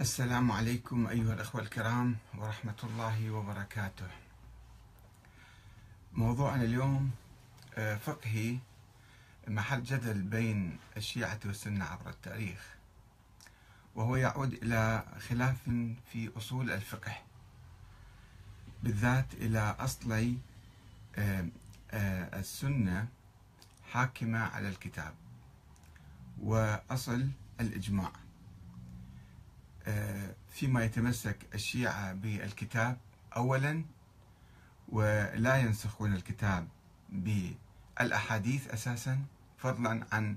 السلام عليكم أيها الأخوة الكرام ورحمة الله وبركاته. موضوعنا اليوم آه، فقهي محل جدل بين الشيعة والسنة عبر التاريخ، وهو يعود إلى خلاف في أصول الفقه، بالذات إلى أصلي آه، آه، السنة حاكمة على الكتاب، وأصل الإجماع. فيما يتمسك الشيعة بالكتاب أولا ولا ينسخون الكتاب بالأحاديث أساسا فضلا عن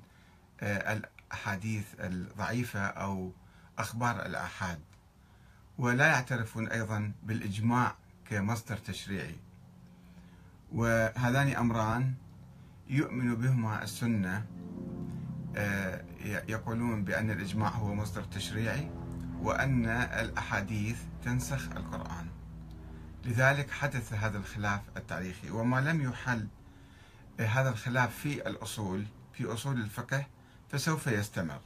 آه، الأحاديث الضعيفة أو أخبار الآحاد. ولا يعترفون أيضا بالإجماع كمصدر تشريعي. وهذان أمران يؤمن بهما السنة آه، يقولون بأن الإجماع هو مصدر تشريعي. وأن الأحاديث تنسخ القرآن. لذلك حدث هذا الخلاف التاريخي وما لم يحل هذا الخلاف في الأصول في أصول الفقه فسوف يستمر.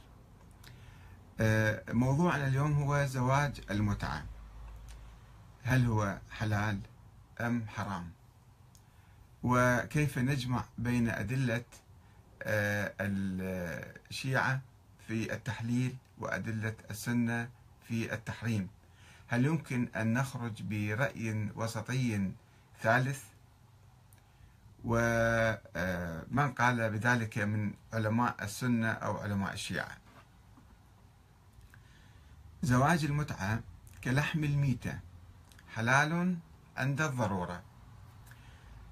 موضوعنا اليوم هو زواج المتعة. هل هو حلال أم حرام؟ وكيف نجمع بين أدلة الشيعة في التحليل وأدلة السنة في التحريم. هل يمكن أن نخرج برأي وسطي ثالث؟ ومن قال بذلك من علماء السنة أو علماء الشيعة؟ زواج المتعة كلحم الميتة حلال عند الضرورة.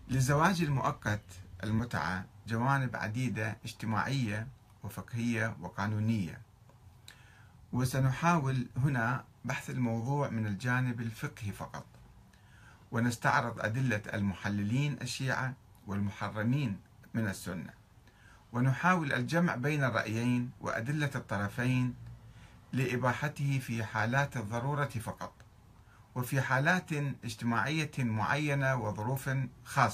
للزواج المؤقت المتعة جوانب عديدة اجتماعية وفقهية وقانونية. وسنحاول هنا بحث الموضوع من الجانب الفقهي فقط. ونستعرض أدلة المحللين الشيعة والمحرمين من السنة. ونحاول الجمع بين الرأيين وأدلة الطرفين لإباحته في حالات الضرورة فقط وفي حالات اجتماعية معينة وظروف خاصة.